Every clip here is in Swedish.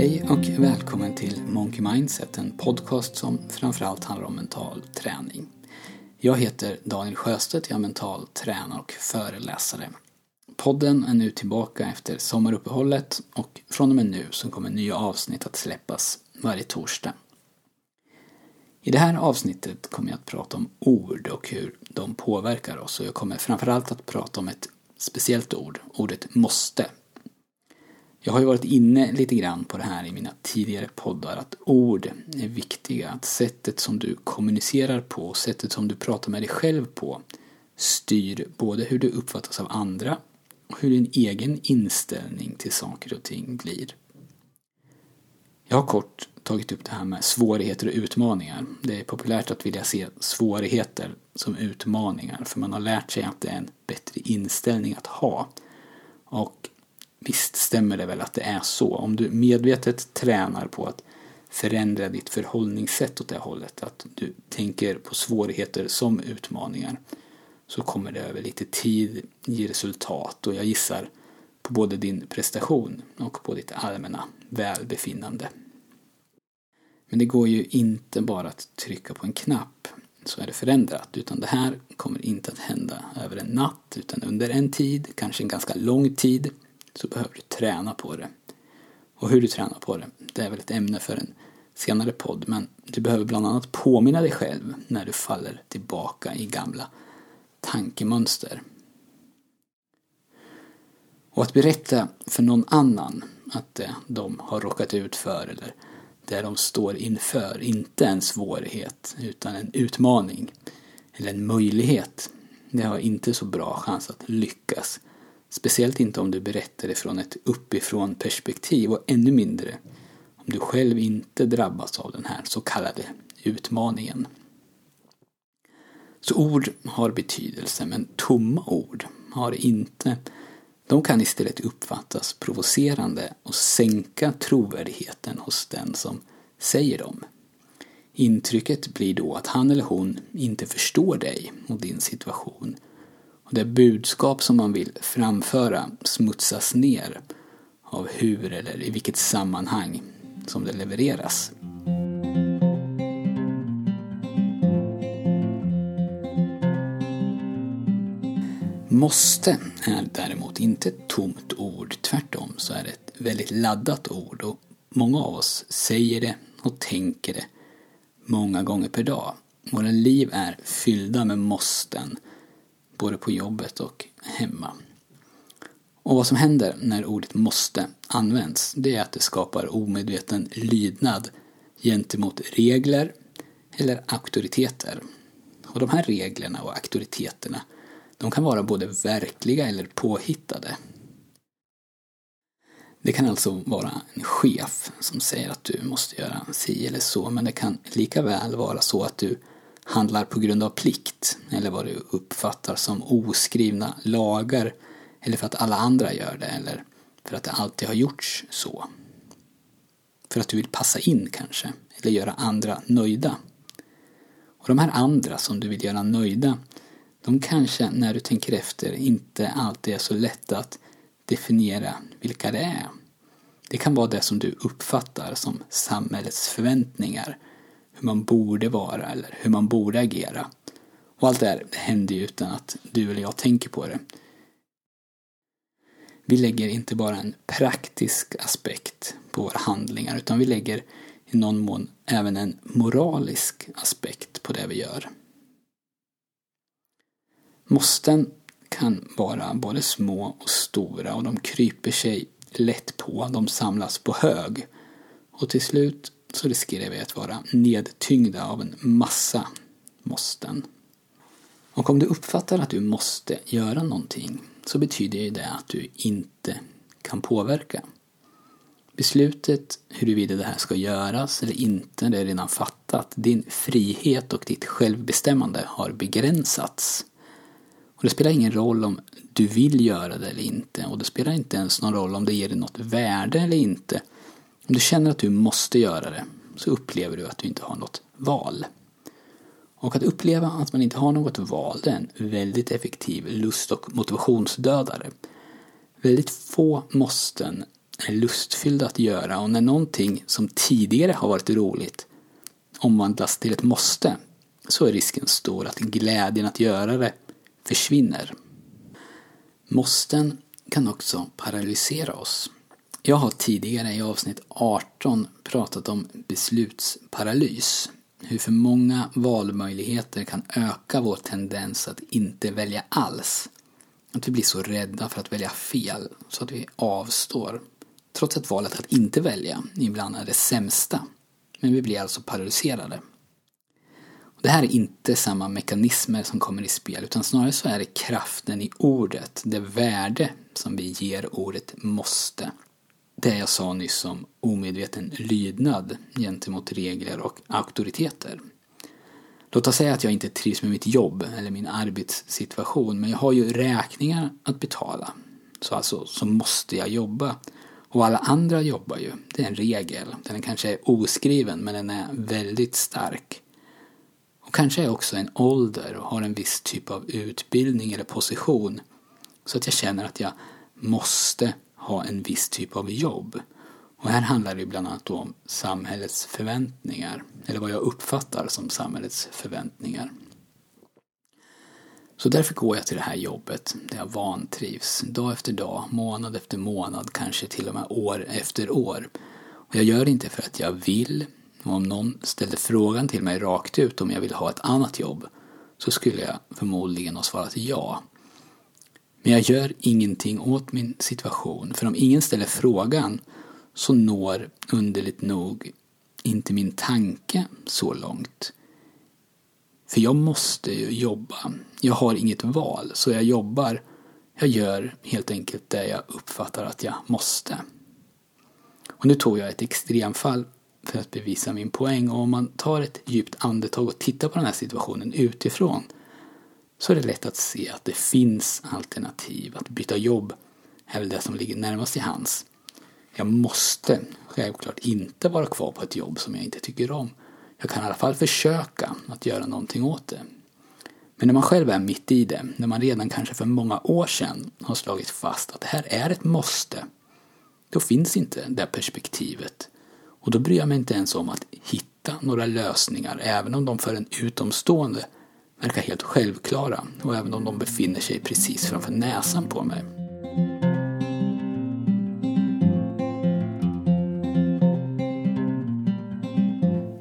Hej och välkommen till Monkey Mindset, en podcast som framförallt handlar om mental träning. Jag heter Daniel Sjöstedt, jag är mental tränare och föreläsare. Podden är nu tillbaka efter sommaruppehållet och från och med nu så kommer nya avsnitt att släppas varje torsdag. I det här avsnittet kommer jag att prata om ord och hur de påverkar oss och jag kommer framförallt att prata om ett speciellt ord, ordet måste. Jag har ju varit inne lite grann på det här i mina tidigare poddar, att ord är viktiga, att sättet som du kommunicerar på, sättet som du pratar med dig själv på styr både hur du uppfattas av andra och hur din egen inställning till saker och ting blir. Jag har kort tagit upp det här med svårigheter och utmaningar. Det är populärt att vilja se svårigheter som utmaningar för man har lärt sig att det är en bättre inställning att ha. Och visst stämmer det väl att det är så. Om du medvetet tränar på att förändra ditt förhållningssätt åt det hållet, att du tänker på svårigheter som utmaningar, så kommer det över lite tid ge resultat och jag gissar på både din prestation och på ditt allmänna välbefinnande. Men det går ju inte bara att trycka på en knapp så är det förändrat. Utan det här kommer inte att hända över en natt utan under en tid, kanske en ganska lång tid, så behöver du träna på det. Och hur du tränar på det, det är väl ett ämne för en senare podd. Men du behöver bland annat påminna dig själv när du faller tillbaka i gamla tankemönster. Och att berätta för någon annan att det de har råkat ut för eller det de står inför inte en svårighet utan en utmaning eller en möjlighet. Det har inte så bra chans att lyckas. Speciellt inte om du berättar det från ett uppifrån perspektiv och ännu mindre om du själv inte drabbas av den här så kallade utmaningen. Så ord har betydelse men tomma ord har inte. De kan istället uppfattas provocerande och sänka trovärdigheten hos den som säger dem. Intrycket blir då att han eller hon inte förstår dig och din situation. Och det budskap som man vill framföra smutsas ner av hur eller i vilket sammanhang som det levereras. Måste är däremot inte ett tomt ord, tvärtom så är det ett väldigt laddat ord och många av oss säger det och tänker det många gånger per dag. Våra liv är fyllda med måsten, både på jobbet och hemma. Och vad som händer när ordet måste används, det är att det skapar omedveten lydnad gentemot regler eller auktoriteter. Och de här reglerna och auktoriteterna, de kan vara både verkliga eller påhittade. Det kan alltså vara en chef som säger att du måste göra si eller så, men det kan lika väl vara så att du handlar på grund av plikt eller vad du uppfattar som oskrivna lagar eller för att alla andra gör det eller för att det alltid har gjorts så. För att du vill passa in kanske, eller göra andra nöjda. Och de här andra som du vill göra nöjda, de kanske när du tänker efter inte alltid är så lätta att definiera vilka det är. Det kan vara det som du uppfattar som samhällets förväntningar, hur man borde vara eller hur man borde agera. Och allt det här händer ju utan att du eller jag tänker på det. Vi lägger inte bara en praktisk aspekt på våra handlingar utan vi lägger i någon mån även en moralisk aspekt på det vi gör. Måsten kan vara både små och stora och de kryper sig lätt på, de samlas på hög. Och till slut så riskerar vi att vara nedtyngda av en massa måsten. Och om du uppfattar att du måste göra någonting så betyder ju det att du inte kan påverka. Beslutet huruvida det här ska göras eller inte, det är redan fattat. Din frihet och ditt självbestämmande har begränsats. Och det spelar ingen roll om du vill göra det eller inte. Och det spelar inte ens någon roll om det ger dig något värde eller inte. Om du känner att du måste göra det så upplever du att du inte har något val. Och att uppleva att man inte har något val det är en väldigt effektiv lust och motivationsdödare. Väldigt få måsten är lustfyllda att göra och när någonting som tidigare har varit roligt omvandlas till ett måste så är risken stor att glädjen att göra det försvinner. Måsten kan också paralysera oss. Jag har tidigare i avsnitt 18 pratat om beslutsparalys. Hur för många valmöjligheter kan öka vår tendens att inte välja alls. Att vi blir så rädda för att välja fel så att vi avstår. Trots att valet att inte välja ibland är det sämsta. Men vi blir alltså paralyserade. Det här är inte samma mekanismer som kommer i spel utan snarare så är det kraften i ordet, det värde som vi ger ordet måste. Det jag sa nyss om omedveten lydnad gentemot regler och auktoriteter. Låt oss säga att jag inte trivs med mitt jobb eller min arbetssituation men jag har ju räkningar att betala. Så alltså så måste jag jobba. Och alla andra jobbar ju. Det är en regel. Den är kanske oskriven men den är väldigt stark. Och kanske är jag också en ålder och har en viss typ av utbildning eller position. Så att jag känner att jag måste ha en viss typ av jobb. Och här handlar det bland annat om samhällets förväntningar, eller vad jag uppfattar som samhällets förväntningar. Så därför går jag till det här jobbet där jag vantrivs, dag efter dag, månad efter månad, kanske till och med år efter år. Och jag gör det inte för att jag vill, och om någon ställde frågan till mig rakt ut om jag ville ha ett annat jobb så skulle jag förmodligen ha svarat ja. Men jag gör ingenting åt min situation, för om ingen ställer frågan så når underligt nog inte min tanke så långt. För jag måste ju jobba. Jag har inget val, så jag jobbar. Jag gör helt enkelt det jag uppfattar att jag måste. Och nu tog jag ett extremfall för att bevisa min poäng. Och om man tar ett djupt andetag och tittar på den här situationen utifrån så är det lätt att se att det finns alternativ. Att byta jobb är väl det som ligger närmast i hands. Jag måste självklart inte vara kvar på ett jobb som jag inte tycker om. Jag kan i alla fall försöka att göra någonting åt det. Men när man själv är mitt i det, när man redan kanske för många år sedan har slagit fast att det här är ett måste, då finns inte det perspektivet. Och då bryr jag mig inte ens om att hitta några lösningar, även om de för en utomstående verkar helt självklara och även om de befinner sig precis framför näsan på mig.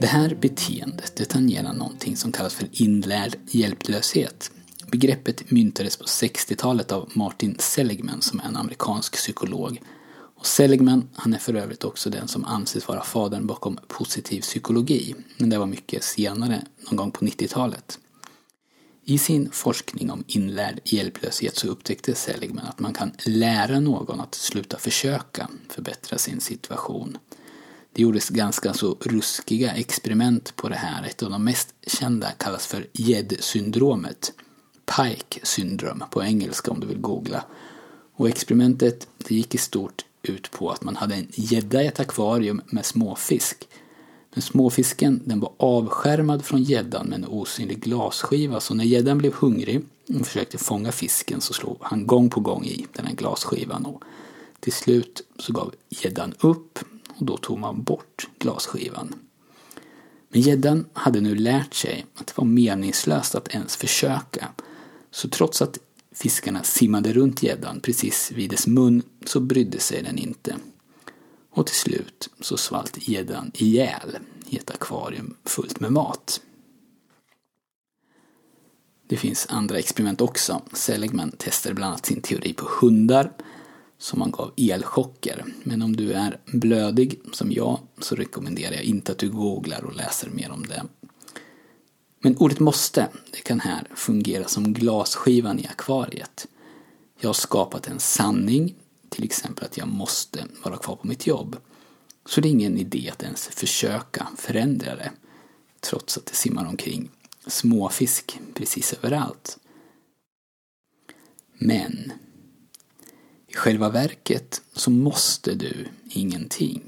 Det här beteendet det tangerar någonting som kallas för inlärd hjälplöshet. Begreppet myntades på 60-talet av Martin Seligman som är en amerikansk psykolog. Och Seligman han är för övrigt också den som anses vara fadern bakom positiv psykologi. Men det var mycket senare, någon gång på 90-talet. I sin forskning om inlärd hjälplöshet så upptäckte Seligman att man kan lära någon att sluta försöka förbättra sin situation. Det gjordes ganska så ruskiga experiment på det här. Ett av de mest kända kallas för gäddsyndromet. Pike syndrom på engelska om du vill googla. Och experimentet det gick i stort ut på att man hade en gädda i ett akvarium med småfisk. Men småfisken den var avskärmad från gäddan med en osynlig glasskiva så när gäddan blev hungrig och försökte fånga fisken så slog han gång på gång i den här glasskivan och till slut så gav gäddan upp och då tog man bort glasskivan. Men gäddan hade nu lärt sig att det var meningslöst att ens försöka. Så trots att fiskarna simmade runt gäddan precis vid dess mun så brydde sig den inte. Och till slut så svalt gäddan ihjäl i ett akvarium fullt med mat. Det finns andra experiment också. Seligman testade bland annat sin teori på hundar som man gav elchocker. Men om du är blödig som jag så rekommenderar jag inte att du googlar och läser mer om det. Men ordet måste, det kan här fungera som glasskivan i akvariet. Jag har skapat en sanning, till exempel att jag måste vara kvar på mitt jobb. Så det är ingen idé att ens försöka förändra det, trots att det simmar omkring småfisk precis överallt. Men i själva verket så måste du ingenting.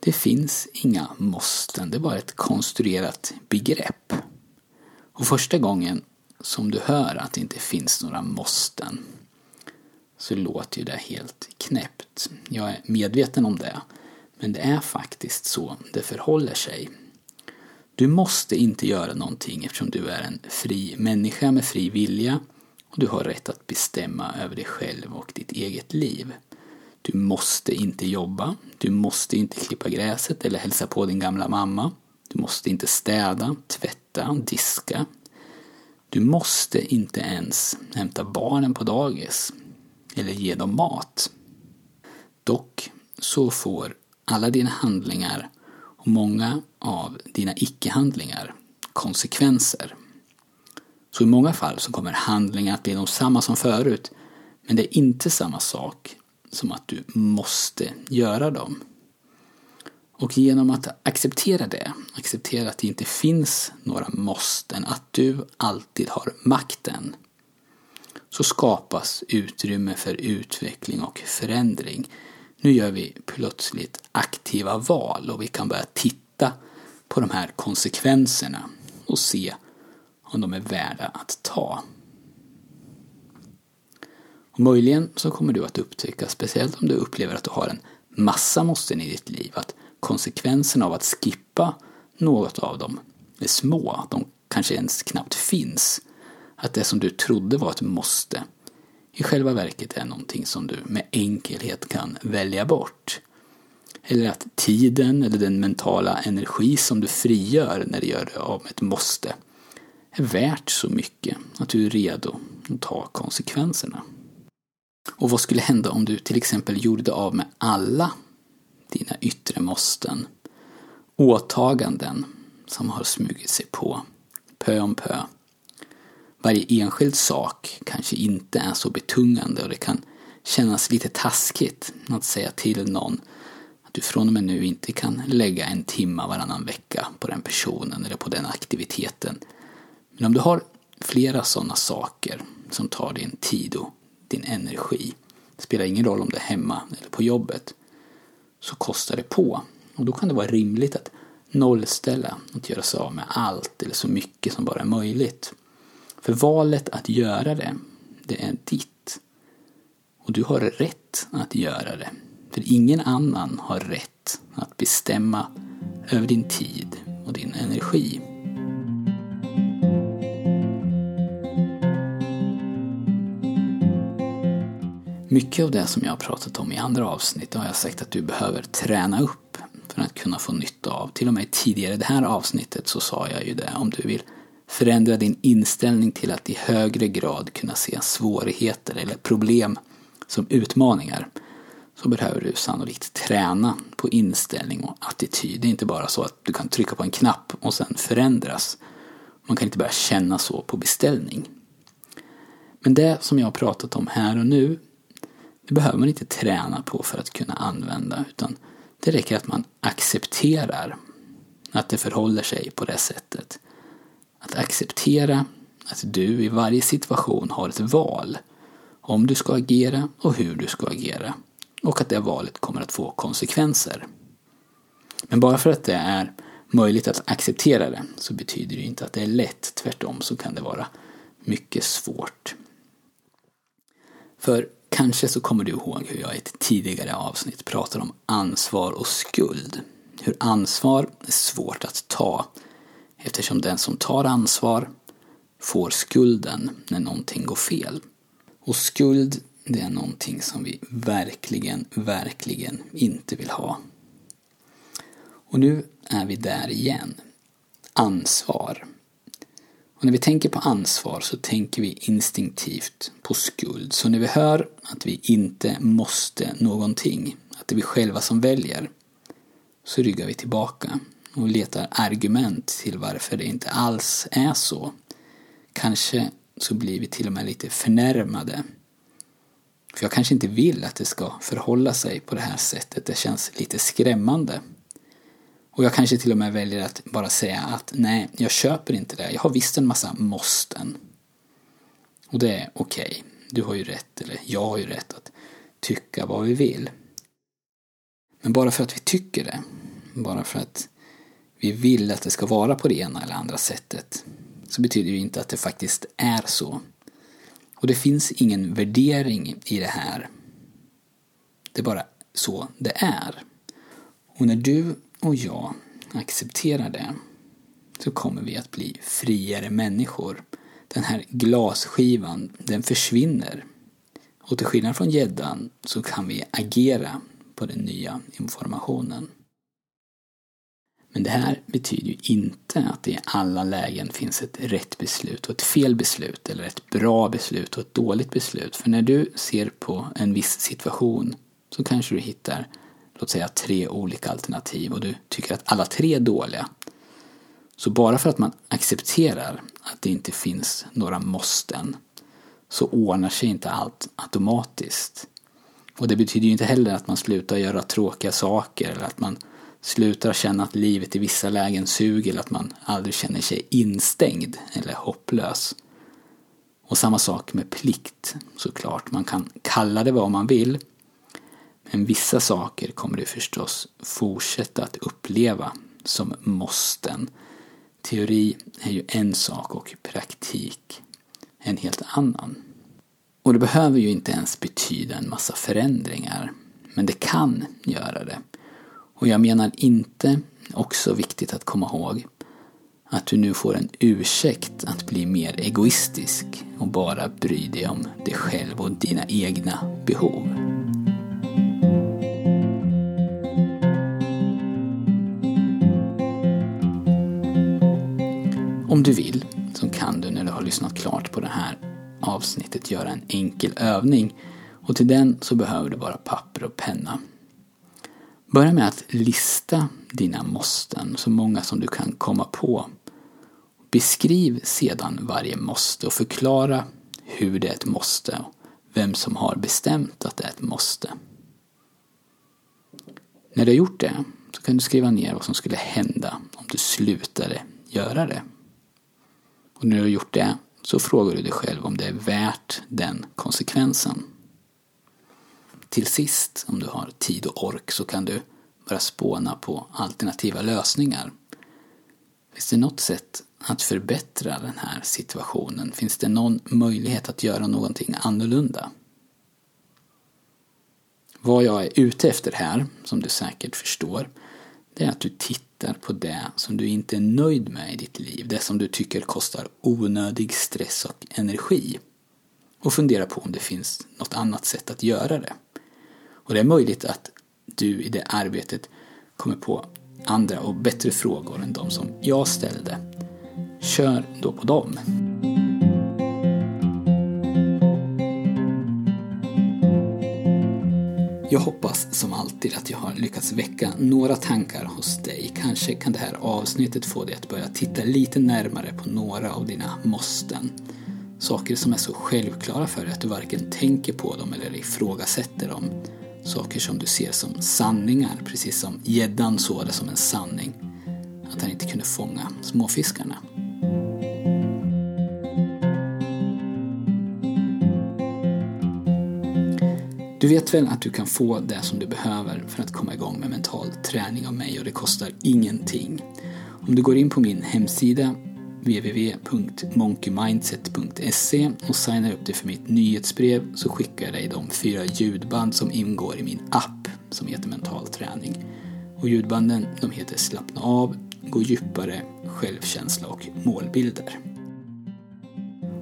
Det finns inga måsten, det är bara ett konstruerat begrepp. Och första gången som du hör att det inte finns några måsten så låter ju det helt knäppt. Jag är medveten om det. Men det är faktiskt så det förhåller sig. Du måste inte göra någonting eftersom du är en fri människa med fri vilja och du har rätt att bestämma över dig själv och ditt eget liv. Du måste inte jobba, du måste inte klippa gräset eller hälsa på din gamla mamma. Du måste inte städa, tvätta, diska. Du måste inte ens hämta barnen på dagis eller ge dem mat. Dock så får alla dina handlingar och många av dina icke-handlingar konsekvenser. Så i många fall så kommer handlingar att bli de samma som förut men det är inte samma sak som att du måste göra dem. Och genom att acceptera det, acceptera att det inte finns några måsten, att du alltid har makten, så skapas utrymme för utveckling och förändring. Nu gör vi plötsligt aktiva val och vi kan börja titta på de här konsekvenserna och se om de är värda att ta. Och möjligen så kommer du att upptäcka, speciellt om du upplever att du har en massa måsten i ditt liv, att konsekvenserna av att skippa något av dem är små, att de kanske ens knappt finns. Att det som du trodde var ett måste i själva verket är någonting som du med enkelhet kan välja bort. Eller att tiden eller den mentala energi som du frigör när du gör det av ett måste är värt så mycket att du är redo att ta konsekvenserna. Och vad skulle hända om du till exempel gjorde av med alla dina yttre måsten, åtaganden som har smugit sig på, pö om pö. Varje enskild sak kanske inte är så betungande och det kan kännas lite taskigt att säga till någon att du från och med nu inte kan lägga en timme varannan vecka på den personen eller på den aktiviteten. Men om du har flera sådana saker som tar din tid och din energi, det spelar ingen roll om det är hemma eller på jobbet, så kostar det på. Och då kan det vara rimligt att nollställa, att göra sig av med allt eller så mycket som bara är möjligt. För valet att göra det, det är ditt. Och du har rätt att göra det. För ingen annan har rätt att bestämma över din tid och din energi. Mycket av det som jag har pratat om i andra avsnitt har jag sagt att du behöver träna upp för att kunna få nytta av. Till och med tidigare i det här avsnittet så sa jag ju det. Om du vill förändra din inställning till att i högre grad kunna se svårigheter eller problem som utmaningar så behöver du sannolikt träna på inställning och attityd. Det är inte bara så att du kan trycka på en knapp och sen förändras. Man kan inte börja känna så på beställning. Men det som jag har pratat om här och nu det behöver man inte träna på för att kunna använda utan det räcker att man accepterar att det förhåller sig på det sättet. Att acceptera att du i varje situation har ett val om du ska agera och hur du ska agera och att det valet kommer att få konsekvenser. Men bara för att det är möjligt att acceptera det så betyder det inte att det är lätt. Tvärtom så kan det vara mycket svårt. För Kanske så kommer du ihåg hur jag i ett tidigare avsnitt pratade om ansvar och skuld. Hur ansvar är svårt att ta eftersom den som tar ansvar får skulden när någonting går fel. Och skuld, det är någonting som vi verkligen, verkligen inte vill ha. Och nu är vi där igen. Ansvar. Och när vi tänker på ansvar så tänker vi instinktivt på skuld. Så när vi hör att vi inte måste någonting, att det är vi själva som väljer, så ryggar vi tillbaka och letar argument till varför det inte alls är så. Kanske så blir vi till och med lite förnärmade. För jag kanske inte vill att det ska förhålla sig på det här sättet. Det känns lite skrämmande. Och jag kanske till och med väljer att bara säga att nej, jag köper inte det. Jag har visst en massa måsten. Och det är okej. Okay. Du har ju rätt, eller jag har ju rätt att tycka vad vi vill. Men bara för att vi tycker det, bara för att vi vill att det ska vara på det ena eller andra sättet, så betyder det ju inte att det faktiskt är så. Och det finns ingen värdering i det här. Det är bara så det är. Och när du och jag accepterar det så kommer vi att bli friare människor. Den här glasskivan, den försvinner. Och till skillnad från gäddan så kan vi agera på den nya informationen. Men det här betyder ju inte att det i alla lägen finns ett rätt beslut och ett fel beslut eller ett bra beslut och ett dåligt beslut. För när du ser på en viss situation så kanske du hittar, låt säga tre olika alternativ och du tycker att alla tre är dåliga. Så bara för att man accepterar att det inte finns några måsten så ordnar sig inte allt automatiskt. Och det betyder ju inte heller att man slutar göra tråkiga saker eller att man slutar känna att livet i vissa lägen suger eller att man aldrig känner sig instängd eller hopplös. Och samma sak med plikt såklart. Man kan kalla det vad man vill. Men vissa saker kommer du förstås fortsätta att uppleva som måsten. Teori är ju en sak och praktik en helt annan. Och det behöver ju inte ens betyda en massa förändringar. Men det kan göra det. Och jag menar inte, också viktigt att komma ihåg, att du nu får en ursäkt att bli mer egoistisk och bara bry dig om dig själv och dina egna behov. Om du vill så kan du när du har lyssnat klart på det här avsnittet göra en enkel övning och till den så behöver du bara papper och penna. Börja med att lista dina måsten, så många som du kan komma på. Beskriv sedan varje måste och förklara hur det är ett måste och vem som har bestämt att det är ett måste. När du har gjort det så kan du skriva ner vad som skulle hända om du slutade göra det. Och när du har gjort det så frågar du dig själv om det är värt den konsekvensen. Till sist, om du har tid och ork, så kan du börja spåna på alternativa lösningar. Finns det något sätt att förbättra den här situationen? Finns det någon möjlighet att göra någonting annorlunda? Vad jag är ute efter här, som du säkert förstår, det är att du tittar på det som du inte är nöjd med i ditt liv, det som du tycker kostar onödig stress och energi. Och funderar på om det finns något annat sätt att göra det. Och det är möjligt att du i det arbetet kommer på andra och bättre frågor än de som jag ställde. Kör då på dem. Jag hoppas som alltid att jag har lyckats väcka några tankar hos dig. Kanske kan det här avsnittet få dig att börja titta lite närmare på några av dina måsten. Saker som är så självklara för dig att du varken tänker på dem eller ifrågasätter dem. Saker som du ser som sanningar, precis som gäddan såg det som en sanning. Att han inte kunde fånga småfiskarna. Du vet väl att du kan få det som du behöver för att komma igång med mental träning av mig och det kostar ingenting. Om du går in på min hemsida www.monkeymindset.se och signar upp dig för mitt nyhetsbrev så skickar jag dig de fyra ljudband som ingår i min app som heter Mental träning. Och ljudbanden de heter Slappna av, Gå djupare, Självkänsla och Målbilder.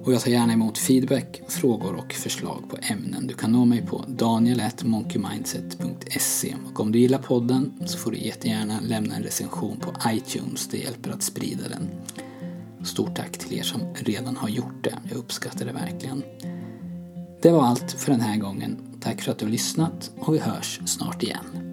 Och jag tar gärna emot feedback, frågor och förslag på ämnen. Du kan nå mig på daniel.monkeymindset.se och om du gillar podden så får du jättegärna lämna en recension på iTunes. Det hjälper att sprida den. Stort tack till er som redan har gjort det. Jag uppskattar det verkligen. Det var allt för den här gången. Tack för att du har lyssnat och vi hörs snart igen.